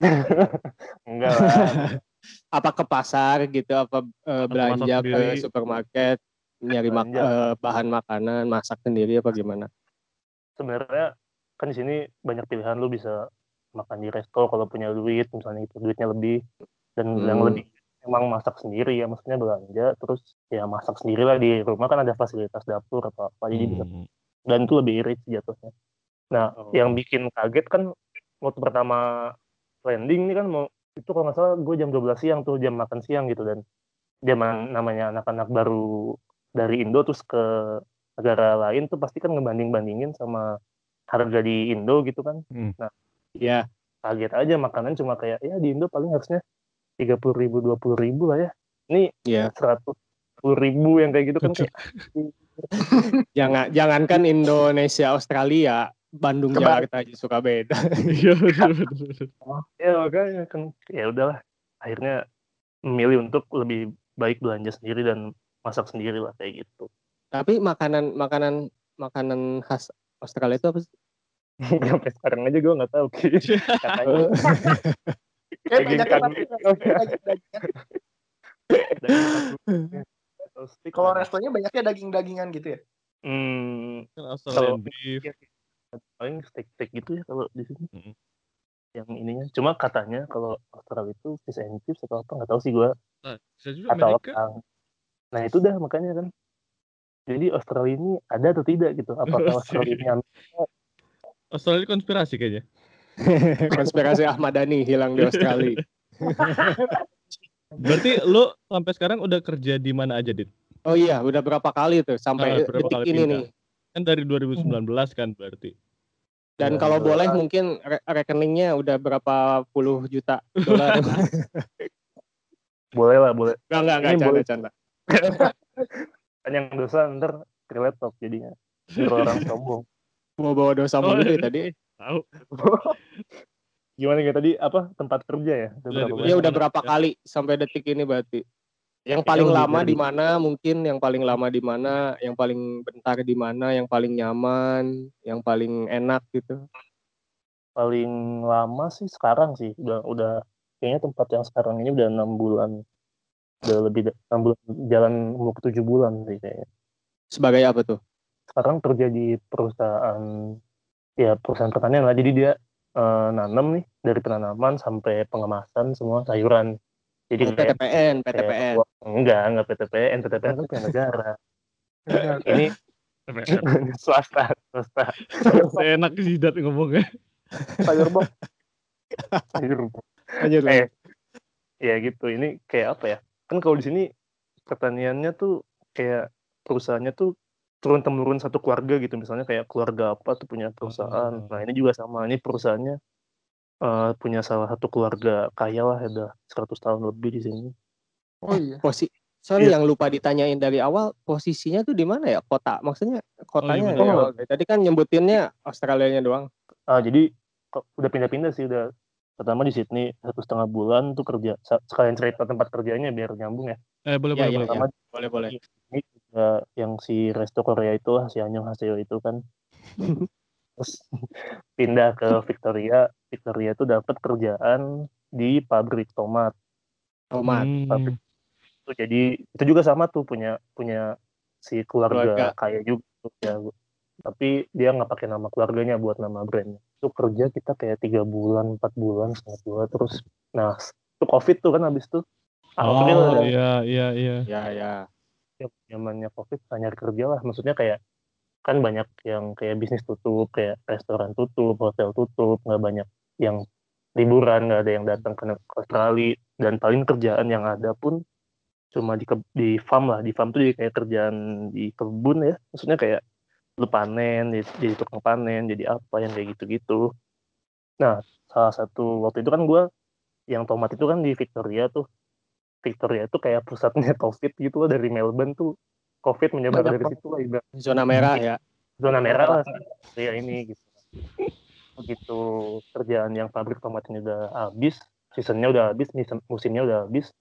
enggak lah. Apa ke pasar gitu? Apa uh, belanja ke supermarket nyari mak uh, bahan makanan masak sendiri apa gimana? Sebenarnya kan di sini banyak pilihan lu bisa makan di resto kalau punya duit misalnya itu duitnya lebih dan hmm. yang lebih emang masak sendiri ya maksudnya belanja terus ya masak sendiri lah di rumah kan ada fasilitas dapur atau apa jadi hmm. bisa dan itu lebih irit jatuhnya nah oh. yang bikin kaget kan waktu pertama landing ini kan mau itu kalau nggak salah gue jam 12 siang tuh jam makan siang gitu dan dia namanya anak-anak baru dari Indo terus ke negara lain tuh pasti kan ngebanding-bandingin sama harga di Indo gitu kan. Hmm. Nah, ya kaget aja makanan cuma kayak ya di Indo paling harusnya tiga puluh ribu dua puluh ribu lah ya. Ini ya. seratus puluh ribu yang kayak gitu kan kayak jangan jangankan Indonesia Australia Bandung Keba Jakarta aja suka beda. Iya ya makanya kan ya udahlah akhirnya memilih untuk lebih baik belanja sendiri dan masak sendiri lah kayak gitu. Tapi makanan makanan makanan khas Australia itu apa sih? Sampai sekarang aja gue nggak tahu katanya. daging Kalau restonya banyaknya daging-dagingan gitu ya? Hmm, kalau paling steak-steak gitu ya kalau di sini. Mm -hmm. Yang ininya, cuma katanya kalau Australia itu fish and chips atau apa nggak tahu sih gue. Nah, atau apa. Nah itu dah makanya kan jadi Australia ini ada atau tidak gitu? Apakah Australia ini Australia konspirasi kayaknya. konspirasi Ahmad Dhani hilang di Australia. Berarti lu sampai sekarang udah kerja di mana aja, Dit? Oh iya, udah berapa kali tuh sampai nah, detik kali ini nih. Kan dari 2019 kan berarti. Dan ya, kalau boleh mungkin re rekeningnya udah berapa puluh juta dolar. boleh lah, boleh. Enggak, enggak, enggak, canda, canda. kan yang dosa ntar relate talk jadinya Nyuruh orang sombong Mau bawa dosa Oh, mulu iya. dari tadi. Tahu. gimana ya tadi apa tempat kerja ya Udah Iya, berapa? Ya udah berapa Ya. kali sampai detik ini berarti. Yang Ya, paling lebih lama di mana mungkin, yang paling lama di mana, yang paling bentar di mana, yang paling nyaman, yang paling enak gitu. paling lama sih sekarang sih udah udah kayaknya tempat yang sekarang ini udah enam bulan udah lebih enam bulan jalan mau ke tujuh bulan sih kayaknya Sebagai apa tuh? Sekarang kerja di perusahaan ya perusahaan pertanian lah. Jadi dia eh, nanam nih dari penanaman sampai pengemasan semua sayuran. Jadi kayak PTPN, kayak- PTPN. enggak enggak PTPN PTPN kan punya negara. Ini swasta swasta. Enak sih dat ngomongnya. sayur box sayur Lanjut, eh ya gitu. Ini kayak apa ya? Kan kalau di sini pertaniannya tuh kayak perusahaannya tuh turun temurun satu keluarga gitu misalnya kayak keluarga apa tuh punya perusahaan Hmm. nah ini juga sama ini perusahaannya eh, punya salah satu keluarga kaya lah ada 100 tahun lebih di sini oh iya Posi Sorry Iya. yang lupa ditanyain dari awal posisinya tuh di mana ya kota maksudnya kotanya bener. ya? Oh. tadi kan nyebutinnya Australianya doang ah jadi udah pindah-pindah sih udah pertama di Sydney satu setengah bulan tuh kerja sekalian cerita tempat kerjanya biar nyambung ya Eh boleh Iya, boleh iya, boleh. pertama boleh boleh juga yang si resto Korea itu lah si Anyong Haseo itu kan. Terus pindah ke Victoria. Victoria tuh dapat kerjaan di pabrik tomat. Tomat. Hmm. tuh jadi itu juga sama tuh punya punya si keluarga, Keluarga. kaya juga ya. Tapi dia nggak pakai nama keluarganya buat nama brandnya. Itu kerja kita kayak tiga bulan empat bulan setengah dua terus nah itu covid tuh kan habis tuh. April Oh ada iya iya iya. ya ya zamannya covid nyari kerja lah. Maksudnya kayak kan banyak yang kayak bisnis tutup kayak restoran tutup hotel tutup nggak banyak yang liburan nggak ada yang datang ke Australia. Dan paling kerjaan yang ada pun cuma di di farm lah. Di farm tuh jadi kayak kerjaan di kebun ya. Maksudnya kayak lu panen jadi tukang panen jadi apa yang kayak gitu-gitu. Nah salah satu waktu itu kan gue yang tomat itu kan di Victoria tuh Victoria itu kayak pusatnya COVID gitu loh dari Melbourne tuh. COVID menyebar dari situ lah ibarat. Zona merah ya. Zona merah lah. Ya ini gitu. Begitu kerjaan yang pabrik tomat ini udah habis seasonnya udah habis musim- musimnya udah habis.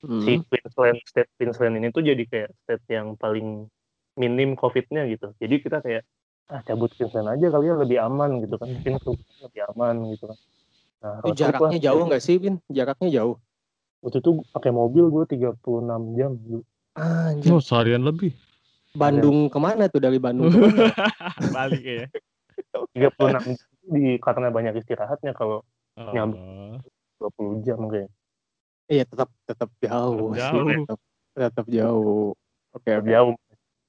Hmm. si Queensland state Queensland ini tuh jadi kayak state yang paling minim COVID-nya gitu. Jadi kita kayak ah cabut Queensland aja kali ya lebih aman gitu kan. Mungkin Queensland lebih aman gitu kan. Nah Itu jaraknya lah. jauh nggak sih bin jaraknya jauh waktu itu pakai mobil gue 36 jam dulu Anjir. Oh seharian lebih. Bandung ke mana tuh dari Bandung? Balik ya. 36 jam di karena banyak istirahatnya kalau Oh. Nyambung. 20 jam kayak Iya tetap tetap jauh, sih, Jauh. tetap tetap jauh. Oke oke. jauh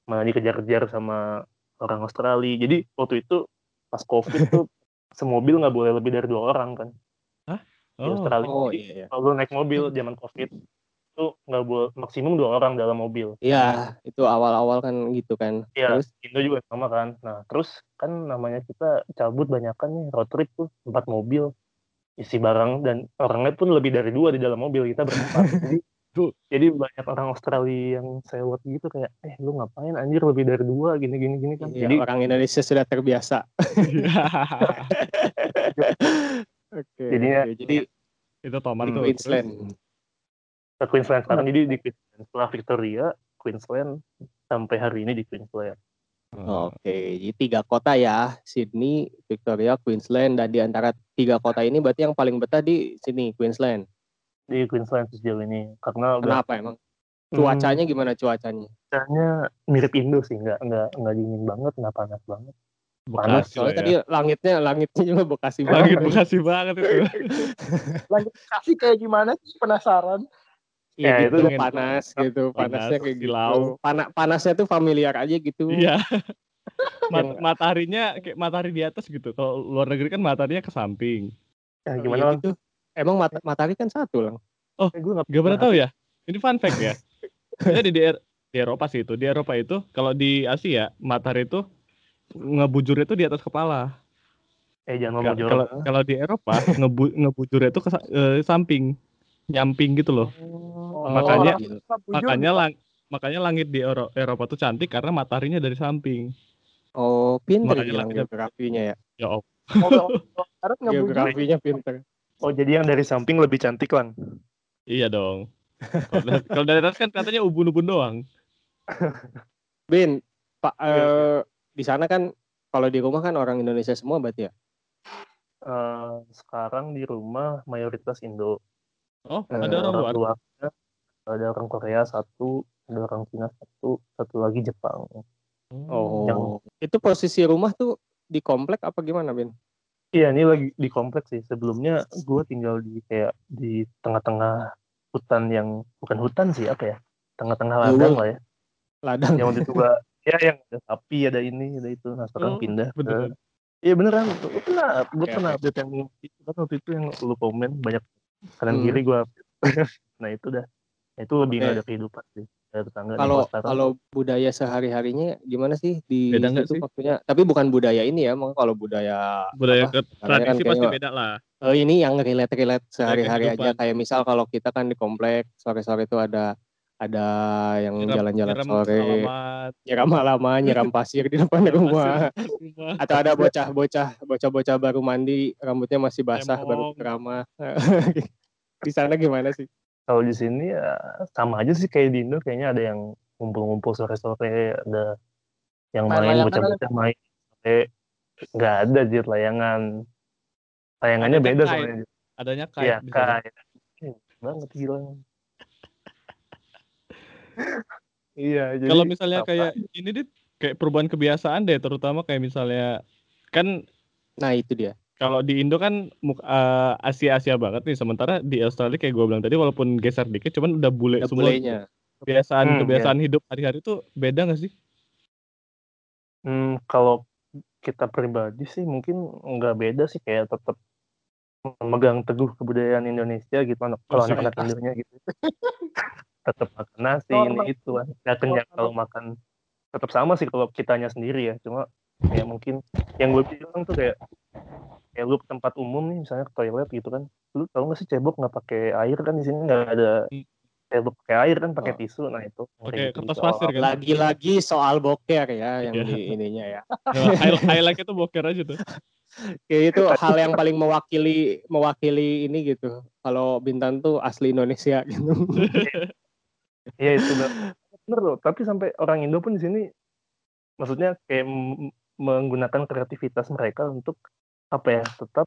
malah dikejar-kejar sama orang Australia jadi waktu itu pas covid tuh semobil nggak boleh lebih dari dua orang kan di Oh. Australia Oh Jadi, iya iya. kalau lu naik mobil zaman covid itu nggak boleh maksimum dua orang dalam mobil Iya itu awal-awal kan gitu kan. Iya, Terus Indo juga sama kan. Nah, terus kan namanya kita cabut banyak kan nih road trip tuh empat mobil isi barang dan orangnya pun lebih dari dua di dalam mobil kita berempat. jadi Tuh. jadi banyak orang Australia yang sewot gitu kayak eh lu ngapain anjir lebih dari dua gini gini gini kan. iya, jadi orang Indonesia sudah terbiasa. Oke. Jadinya- oke. jadi itu Hmm, tuh. Queensland. ke Queensland sekarang jadi di Queensland setelah Victoria Queensland sampai hari ini di Queensland. Oke, jadi tiga kota ya, Sydney, Victoria, Queensland, dan di antara tiga kota ini berarti yang paling betah di sini, Queensland. Di Queensland sejauh ini karena udah Kenapa emang? Cuacanya gimana cuacanya? cuacanya mirip Indo sih, nggak nggak nggak dingin banget, nggak panas banget. Bekasi lah Soalnya ya. tadi langitnya langitnya juga Bekasi Langit banget. Bekasi banget itu. Langit kasih kayak gimana sih penasaran Iya Ya, gitu, itu panas gitu, panas, panasnya kayak gitu. silau. Pana- panasnya tuh familiar aja gitu. Iya. Mat- mataharinya kayak matahari di atas gitu. Kalau luar negeri kan mataharinya ke samping. Ya, Iya gimana? gitu. Emang mat matahari kan satu lang. Eh, gue nggak Gak pernah tahu ya? Ini fun fact ya. Jadi di, Er- di Eropa sih itu. Di Eropa itu kalau di Asia matahari itu ngebujur itu di atas kepala. Eh jangan ngomong Kalau kalau di Eropa ngebu, ngebujurnya itu ke eh, samping, nyamping gitu loh. Oh, Makanya-. Bujur, Makanya lang, makanya langit di Euro- Eropa tuh cantik karena mataharinya dari samping. Oh, pinter Makanya geografinya ya. Ya nggak bujuk. Geografinya pinter. Oh jadi yang dari samping lebih cantik lang. Iya dong. Kalau dari- Kalau dari atas kan katanya ubun-ubun doang. Bin, Pak Iya, eh, di sana kan kalau di rumah kan orang Indonesia semua berarti ya? Eh, sekarang di rumah mayoritas Indo. Oh, Eh, ada orang luar. luarnya ada orang Korea satu, ada orang Cina satu, satu lagi Jepang. Oh. Yang- Itu posisi rumah tuh di komplek apa gimana, Bin? Iya ini lagi di kompleks sih. Sebelumnya gue tinggal di kayak di tengah-tengah hutan yang bukan hutan sih apa ya? Tengah-tengah Luwung. ladang lah ya. Ladang. Yang waktu itu gua ya yang ada sapi ada ini ada itu. Nah sekarang Oh, pindah. ke- beneran. Iya beneran. Gue pernah, gue Oke, pernah update yang itu kan waktu itu yang lu komen banyak kanan Hmm. kiri gue. nah itu dah. Nah, itu lebih Oke. ada kehidupan sih. Tetangga. Kalau kalau budaya sehari-harinya gimana sih di Beda situ sih? maksudnya? Tapi bukan budaya ini ya, mau kalau budaya Budaya apa, kan tradisi pasti kayaknya- beda lah. eh, ini yang relate-relate sehari-hari aja kehidupan. kayak misal kalau kita kan di komplek sore-sore itu ada ada yang jalan-jalan sore, alamat, nyiram halaman, nyiram pasir di depan rumah. rumah. atau ada bocah-bocah bocah-bocah baru mandi rambutnya masih basah baru Cemong. ceramah di sana gimana sih kalau di sini ya sama aja sih kayak di Indo kayaknya ada yang ngumpul-ngumpul sore-sore ada yang Main bocah-bocah main sampai nggak ada jir layangan layangannya Adanya beda soalnya. Adanya iya di sana. kayak banget gila iya jadi Kalau misalnya apa- kayak ini dit kayak perubahan kebiasaan deh, terutama kayak misalnya kan nah itu dia. kalau di Indo kan muk- eh, Asia-Asia banget nih, sementara di Australia kayak gue bilang tadi walaupun geser dikit, cuman udah bule ada semua. bulenya. Kebiasaan Hmm, kebiasaan hidup hari-hari tuh beda gak sih? Hmm, kalau kita pribadi sih mungkin nggak beda sih kayak tetap memegang teguh kebudayaan Indonesia gitu kalau anak-anak Indonya gitu tetap makan nasi Normal. ini itu kan nggak kenyang Normal. kalau makan tetap sama sih kalau kitanya sendiri ya cuma kayak mungkin yang gue bilang tuh kayak kayak lu ke tempat umum nih misalnya ke toilet gitu kan lu tau gak sih cebok nggak pakai air kan di sini nggak ada Hmm. cebok pakai air kan pakai Oh. tisu nah itu Pakai Kayak gitu, kertas soal- pasir kan? lagi-lagi soal boker ya yang Iya. di ininya ya highlight, highlight itu boker aja tuh. kayak itu hal yang paling mewakili mewakili ini gitu kalau Bintan tuh asli Indonesia gitu Iya itu bener bener loh. Tapi sampai orang Indo pun di sini, maksudnya kayak menggunakan kreativitas mereka untuk apa ya tetap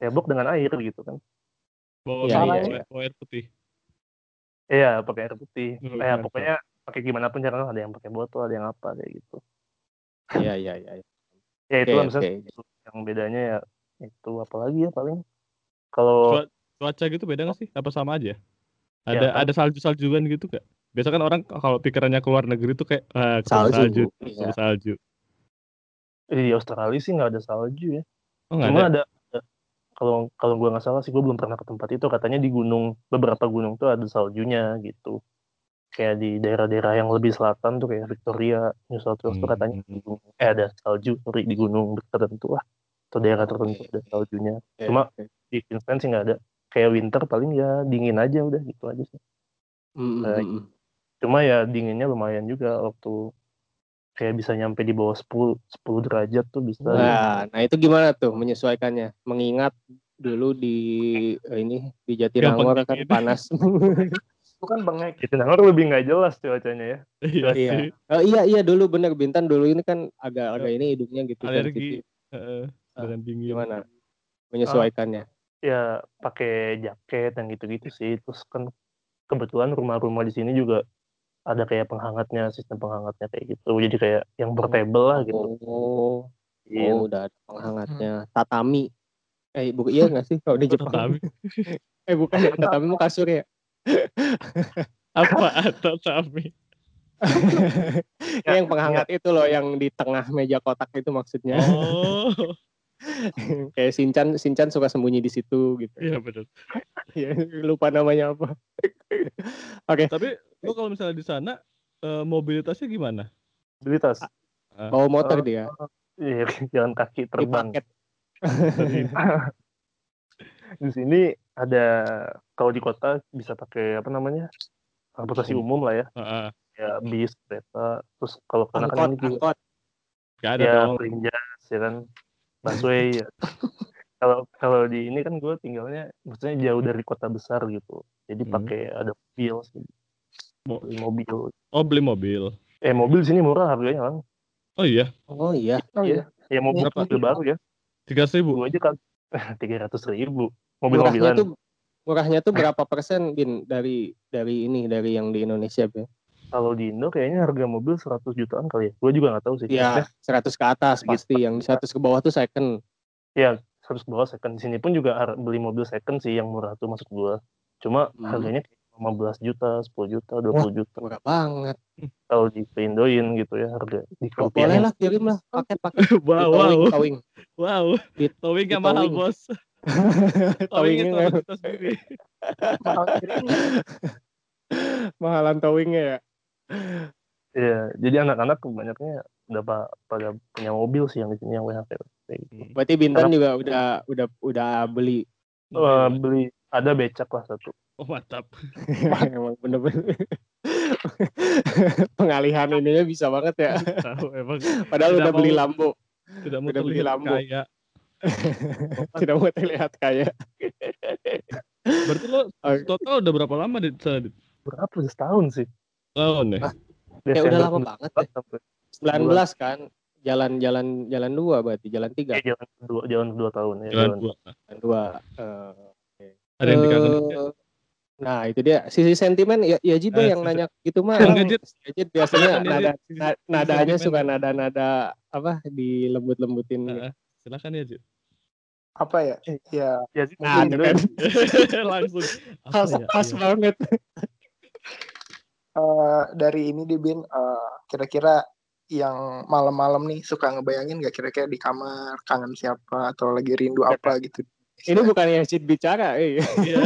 cebok dengan air gitu kan. Bawa, Iya, bawa- iya, bawa- bawa air putih. Iya pakai air putih. Ya biasa. pokoknya pakai gimana pun caranya ada yang pakai botol, ada yang apa kayak gitu. iya iya iya Ya itu Oke, lah misalnya oke. yang bedanya ya itu apalagi ya paling kalau Cua- Cuaca gitu beda gak sih? Apa sama aja? Ya, Ada kan. ada salju-saljuan gitu gak? Biasa kan orang kalau pikirannya keluar negeri tuh kayak ketemu Salju, salju, iya. salju. di Australia sih nggak ada salju ya. Oh Cuma ada. kalau kalau gua nggak salah sih gua belum pernah ke tempat itu katanya di gunung beberapa gunung tuh ada saljunya gitu kayak di daerah-daerah yang lebih selatan tuh kayak Victoria New South Wales tuh katanya Hmm. gunung- eh ada salju sorry di gunung tertentu lah atau daerah tertentu ada saljunya Cuma- di Queensland sih nggak ada kayak winter paling ya dingin aja udah gitu aja sih Mm, mm, Eh, mm. cuma ya dinginnya lumayan juga waktu kayak bisa nyampe di bawah 10 10 derajat tuh bisa Nah, nah itu gimana tuh menyesuaikannya? Mengingat dulu di eh, ini di Jatinangor kan dingin. panas. Itu kan bengek. Itu Nangor lebih nggak jelas cuacanya ya Iya iya. Oh, iya iya dulu bener Bintan dulu ini kan agak-agak ini hidungnya gitu Alergi. sensitif. Heeh, dengan dingin. Gimana menyesuaikannya? Ya pakai jaket yang gitu-gitu sih terus kan kebetulan rumah-rumah di sini juga ada kayak penghangatnya sistem penghangatnya kayak gitu jadi kayak yang portable lah gitu Oh, Iya. oh udah ada penghangatnya. Tatami. Eh, bu iya nggak sih kalau di Jepang? Tatami. Eh bukan ya, tatami mah kasur ya. Apa tatami? Ya, yang penghangat itu loh yang di tengah meja kotak itu maksudnya. Oh, Kayak Sinchan Sinchan suka sembunyi di situ gitu. iya betul. Ya, lupa namanya apa. Oke, Tapi lu kalau misalnya di sana eh, mobilitasnya gimana? mobilitas bawa motor Oh. dia iya jalan kaki terbang di sini ada kalau di kota bisa pakai apa namanya transportasi umum lah ya Heeh. ya bis kereta terus kalau kan Angkot, ini juga angkot. Gak ada ya dong. Ya kan busway ya. kalau kalau di ini kan gue tinggalnya maksudnya jauh dari kota besar gitu jadi Hmm. pakai ada mobil sih Beli mobil Oh beli mobil. eh mobil sini murah harganya kan Oh iya, Oh iya. Oh iya. ya mobil Berapa? mobil baru ya tiga ribu. gue aja kan tiga ratus ribu Murahnya mobil-mobilan tuh murahnya tuh berapa persen bin dari dari ini dari yang di Indonesia bin? Kalau di Indo kayaknya harga mobil 100 jutaan kali ya gue juga nggak tahu sih Ya 100 ke atas Segitu. pasti yang di 100 ke bawah tuh second. ya harus bawa second di sini pun juga beli mobil second sih yang murah tuh maksud gue cuma Hmm. harganya kayak 15 juta 10 juta 20 juta Murah banget. kalau di Indoin gitu ya harga di Boleh rupiahnya lah kirim lah paket-paket wow, wow, towing towing. wow. Di- Towingnya di mahal towing. bos. Juta sendiri. Mahal mahalan towingnya ya. Iya, jadi anak-anak banyaknya udah pa- pada punya mobil sih yang di sini yang WHP. Gitu. Berarti Bintan juga udah udah udah beli. Eh, beli ada becak lah satu. Oh mantap. Emang bener-bener pengalihan ininya bisa banget ya. Tahu emang Padahal Tidak udah beli Lambo, tidak mau Udah beli terlihat Lambo. kaya. tidak mau terlihat kaya. Berarti lo total udah berapa lama di sana? Berapa setahun sih? Tahun ya? Ya udah lama banget ya. sampai 19 kan. Jalan-jalan jalan dua berarti jalan tiga, eh, jalan dua jalan dua tahun ya. Jalan Jalan. dua. jalan dua. Eh, Ada yang dikangenin nggak? Nah itu dia sisi sentimen ya ya Jid deh Eh, yang nanya gitu mah. Jid. Ya, Jid biasanya Silakan ya, nada Jid. Sisi- na- sisi nadanya sentimen. suka nada-nada apa dilembut-lembutin. gitu. Heeh. Silakan ya, Jit. Apa ya? Ya Ya, Nah, mungkin tuh kan. Langsung. Khas, ya? khas Iya. banget. Eh, dari ini di bin eh, kira-kira yang malam-malam nih suka ngebayangin gak kira-kira di kamar kangen siapa atau lagi rindu apa gitu. Ini bukan yang Jid bicara, eh. Iya.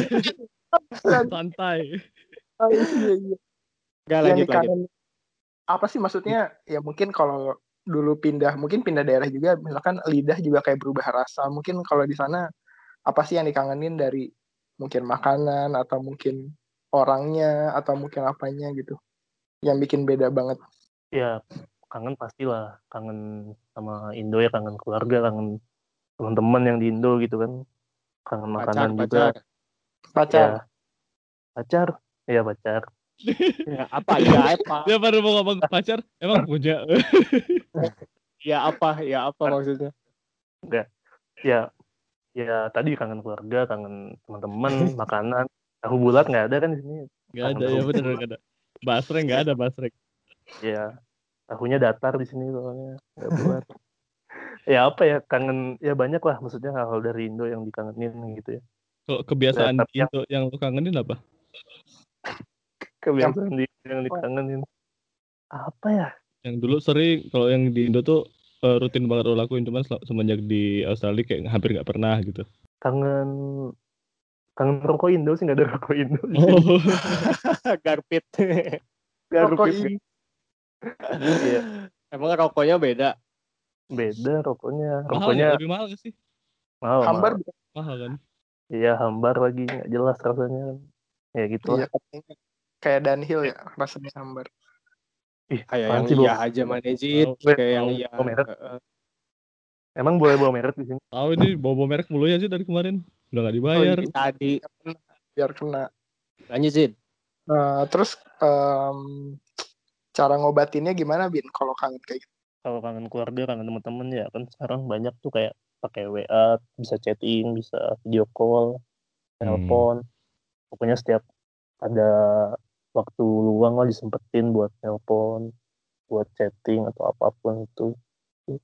Santai. Oh, iya, iya. Enggak yang lanjut lanjut. dikangen apa sih maksudnya ya mungkin kalau dulu pindah mungkin pindah daerah juga misalkan lidah juga kayak berubah rasa mungkin kalau di sana apa sih yang dikangenin dari mungkin makanan atau mungkin orangnya atau mungkin apanya gitu yang bikin beda banget ya kangen pastilah kangen sama Indo ya kangen keluarga kangen teman-teman yang di Indo gitu kan kangen Pacar, makanan juga pacar. pacar ya pacar ya pacar Ya, apa? Ya apa? Dia baru mau ngomong pacar, emang punya. Ya apa? Ya apa maksudnya? ya ya tadi kangen keluarga kangen teman-teman makanan tahu bulat nggak ada kan di sini Gak ada, ya bener gak ada. Basreng gak ada, Basreng. ya tahunya datar di sini soalnya nggak bulat ya apa ya kangen ya banyak lah maksudnya hal-hal dari Indo yang dikangenin gitu ya Kalau kebiasaan di Indo yang lu kangenin apa? kebiasaan di, yang dikangenin apa ya Yang dulu sering, kalau yang di Indo tuh eh, rutin banget lo lakuin, cuman semenjak di Australia kayak hampir gak pernah gitu. kangen kangen rokok Indo sih nggak ada rokok Indo. Oh, Garpit. Rokok Garpit. ini. Iya. Emang rokoknya beda. beda rokoknya mahal rokoknya nggak? Lebih mahal gak sih? mahal hambar mahal. kan? iya hambar lagi nggak jelas rasanya kan ya gitu iya kayak Dunhill ya rasanya hambar ih Kayak yang iya aja manajit, Oh, kayak yang iya. merek? Emang boleh bawa merek di sini Tahu ini bawa merek mulu ya sih dari kemarin. Udah gak dibayar. Oh, Tadi biar kena lanjut Zid. Nah, terus em, cara ngobatinnya gimana bin kalau kangen kayak gitu kalau kangen keluarga kangen teman-teman ya kan sekarang banyak tuh kayak pakai WA bisa chatting bisa video call Hmm. telepon pokoknya setiap ada waktu luang lah disempetin buat telepon buat chatting atau apa pun itu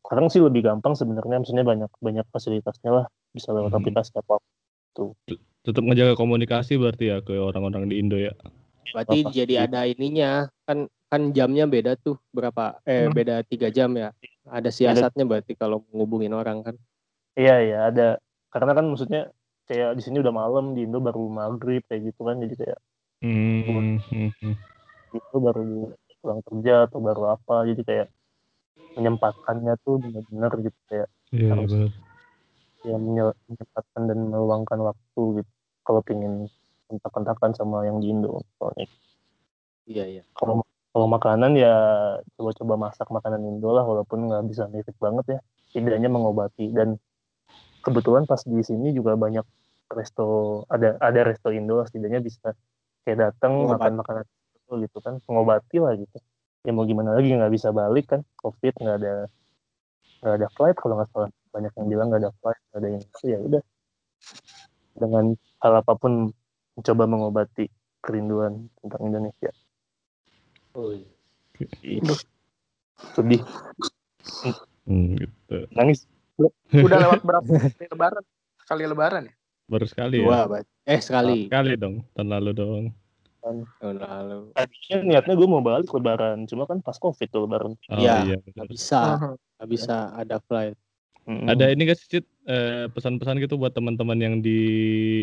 sekarang sih lebih gampang sebenarnya maksudnya banyak banyak fasilitasnya lah bisa lewat Hmm. aplikasi apa Tetap ngejaga komunikasi berarti ya ke orang-orang di Indo ya. Berarti Apa? jadi ada ininya kan kan jamnya beda tuh berapa eh Hmm. beda tiga jam ya. Ada siasatnya berarti kalau menghubungin orang kan. iya iya ada karena kan maksudnya kayak di sini udah malam di Indo baru maghrib kayak gitu kan jadi kayak Hmm, itu baru pulang kerja atau baru apa jadi kayak menyempatkannya tuh benar-benar gitu kayak Iya, Harus. benar. Ya menye- menyempatkan dan meluangkan waktu gitu. Kalau pengen kontak-kontakan sama yang di Indo soalnya. Iya iya. kalau kalau makanan ya coba-coba masak makanan Indo lah walaupun nggak bisa mirip banget ya. Setidaknya mengobati. Dan kebetulan pas di sini juga banyak resto ada ada resto Indo lah setidaknya bisa kayak datang makan makanan itu gitu kan. Mengobati lah gitu. Ya mau gimana lagi nggak bisa balik kan. Covid nggak ada nggak ada flight kalau nggak salah banyak yang bilang nggak ada flight nggak ada yang itu ya udah dengan hal apa pun mencoba mengobati kerinduan tentang Indonesia Oh, iya. sedih Hmm, gitu. nangis Udah lewat berapa kali lebaran? Sekali lebaran ya? Baru sekali Dua, ya. Eh sekali. Sekali dong, tahun lalu dong. Tahun lalu. tadinya niatnya gue mau balik lebaran cuma kan pas covid tuh lebaran Oh Iya. iya, Gak benar. bisa, Mhm. gak bisa ada flight. Mm-mm. Ada ini gak sih eh, pesan-pesan gitu buat teman-teman yang di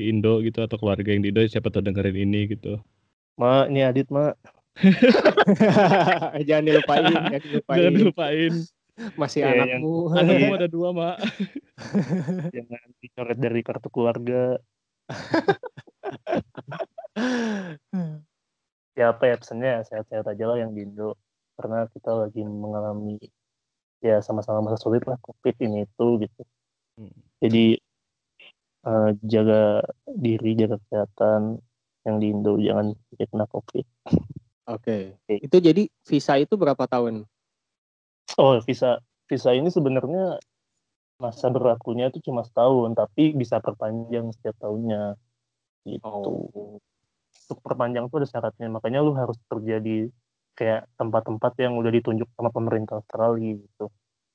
Indo gitu atau keluarga yang di Indo siapa tuh dengerin ini gitu. ma ini Adit ma jangan dilupain, jangan dilupain. Jangan dilupain. Masih Iya, anakmu. Anakmu ada dua, Mak. jangan dicoret dari kartu keluarga ya apa ya pesannya sehat-sehat aja lah yang di Indo karena kita lagi mengalami ya sama-sama masa sulit lah covid ini itu gitu Hmm. jadi eh, jaga diri jaga kesehatan yang di Indo jangan kena covid Oke. Itu jadi visa itu berapa tahun? oh visa visa ini sebenarnya masa berlakunya itu cuma setahun tapi bisa perpanjang setiap tahunnya gitu Oh. untuk perpanjang tuh ada syaratnya makanya lu harus kerja di kayak tempat-tempat yang udah ditunjuk sama pemerintah Australia gitu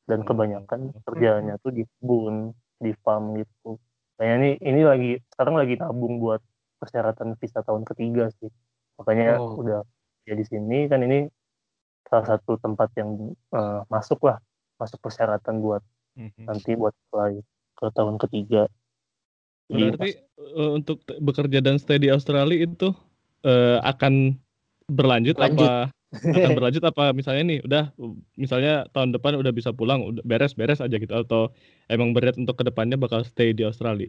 dan Hmm. kebanyakan kerjanya tuh di kebun di farm gitu kayaknya ini ini lagi sekarang lagi nabung buat persyaratan visa tahun ketiga sih makanya Oh. udah ya di sini kan ini salah satu tempat yang eh, masuk lah masuk persyaratan buat Mhm. nanti buat apply ke tahun ketiga Jadi, Berarti eh, untuk bekerja dan stay di Australia itu eh, akan berlanjut Lanjut. apa akan berlanjut apa misalnya nih udah misalnya tahun depan udah bisa pulang udah beres-beres aja gitu atau emang berat untuk ke depannya bakal stay di Australia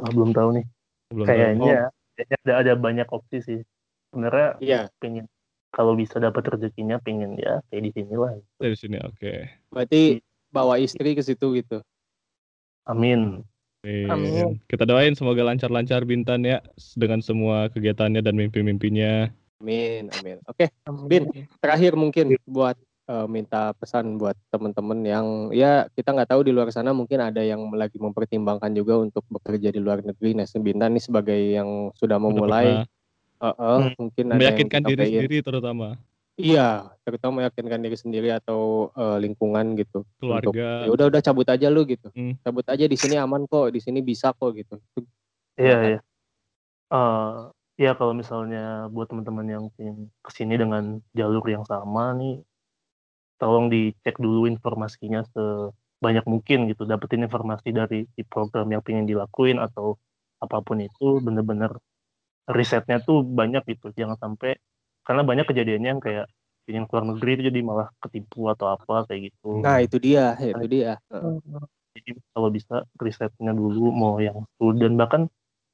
ah, belum tahu nih belum tahu. kayaknya kayaknya ada ada banyak opsi sih sebenarnya Iya. pengen kalau bisa dapat rezekinya pengen ya kayak di sini lah dari sini oke Berarti bawa istri ke situ gitu. amin Amin. Amin. kita doain semoga lancar-lancar Bintan ya dengan semua kegiatannya dan mimpi-mimpinya Amin, amin. Oke, Bin. terakhir mungkin buat eh, minta pesan buat teman-teman yang ya kita nggak tahu di luar sana mungkin ada yang lagi mempertimbangkan juga untuk bekerja di luar negeri. Nah, Bintan nih sebagai yang sudah Udah memulai, eh, eh, Hmm. mungkin ada yang meyakinkan diri sendiri terutama Iya, terutama meyakinkan diri sendiri atau eh, lingkungan gitu. Keluarga ya udah udah cabut aja lu gitu. Hmm. Cabut aja di sini aman kok, di sini bisa kok gitu. iya iya Eh, ya kalau misalnya buat teman-teman yang ingin ke sini dengan jalur yang sama nih tolong dicek dulu informasinya sebanyak mungkin gitu. Dapetin informasi dari di program yang pengen dilakuin atau apa pun itu bener-bener risetnya tuh banyak gitu. Jangan sampai karena banyak kejadiannya yang kayak ingin keluar negeri itu jadi malah ketipu atau apa kayak gitu. Nah, itu dia, itu dia. Jadi kalau bisa risetnya dulu mau yang student bahkan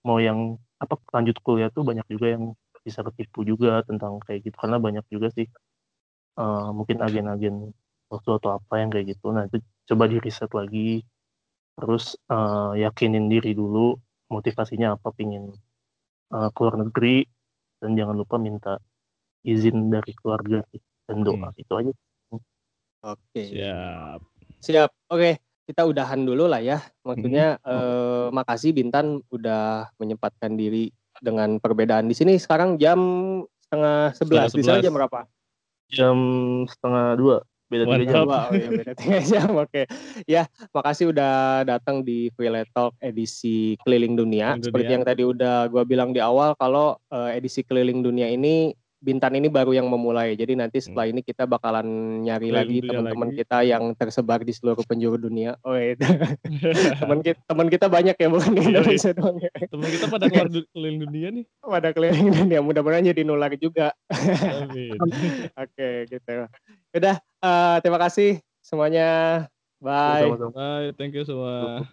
mau yang apa lanjut kuliah tuh banyak juga yang bisa ketipu juga tentang kayak gitu. Karena banyak juga sih eh, mungkin agen-agen waktu atau apa yang kayak gitu. Nah itu coba di riset lagi. Terus eh, yakinin diri dulu motivasinya apa pingin eh, keluar negeri. Dan jangan lupa minta izin dari keluarga dan doa Hmm. itu aja. Oke. siap. Siap. Oke, kita udahan dulu lah ya. Maksudnya eh, makasih Bintan udah menyempatkan diri dengan perbedaan di sini sekarang jam setengah sebelas. Di sana 11. jam berapa? jam setengah dua beda tiga jam. Dua. Oh iya beda tiga jam. Oke. Ya, makasih udah datang di Freelance Talk edisi keliling dunia. Keliling Seperti dunia. yang tadi udah gua bilang di awal kalau eh, edisi keliling dunia ini Bintan ini baru yang memulai. Jadi nanti setelah ini kita bakalan nyari Keliling lagi dunia teman-teman kita yang tersebar di seluruh penjuru dunia. Oh iya. teman kita teman kita banyak ya bukan di Iya, Indonesia doang ya. teman kita pada keluar du- keliling dunia nih Pada keliling dunia mudah-mudahan jadi nular juga. amin Oke gitu. Udah eh, terima kasih semuanya. Bye. Bye thank you semua.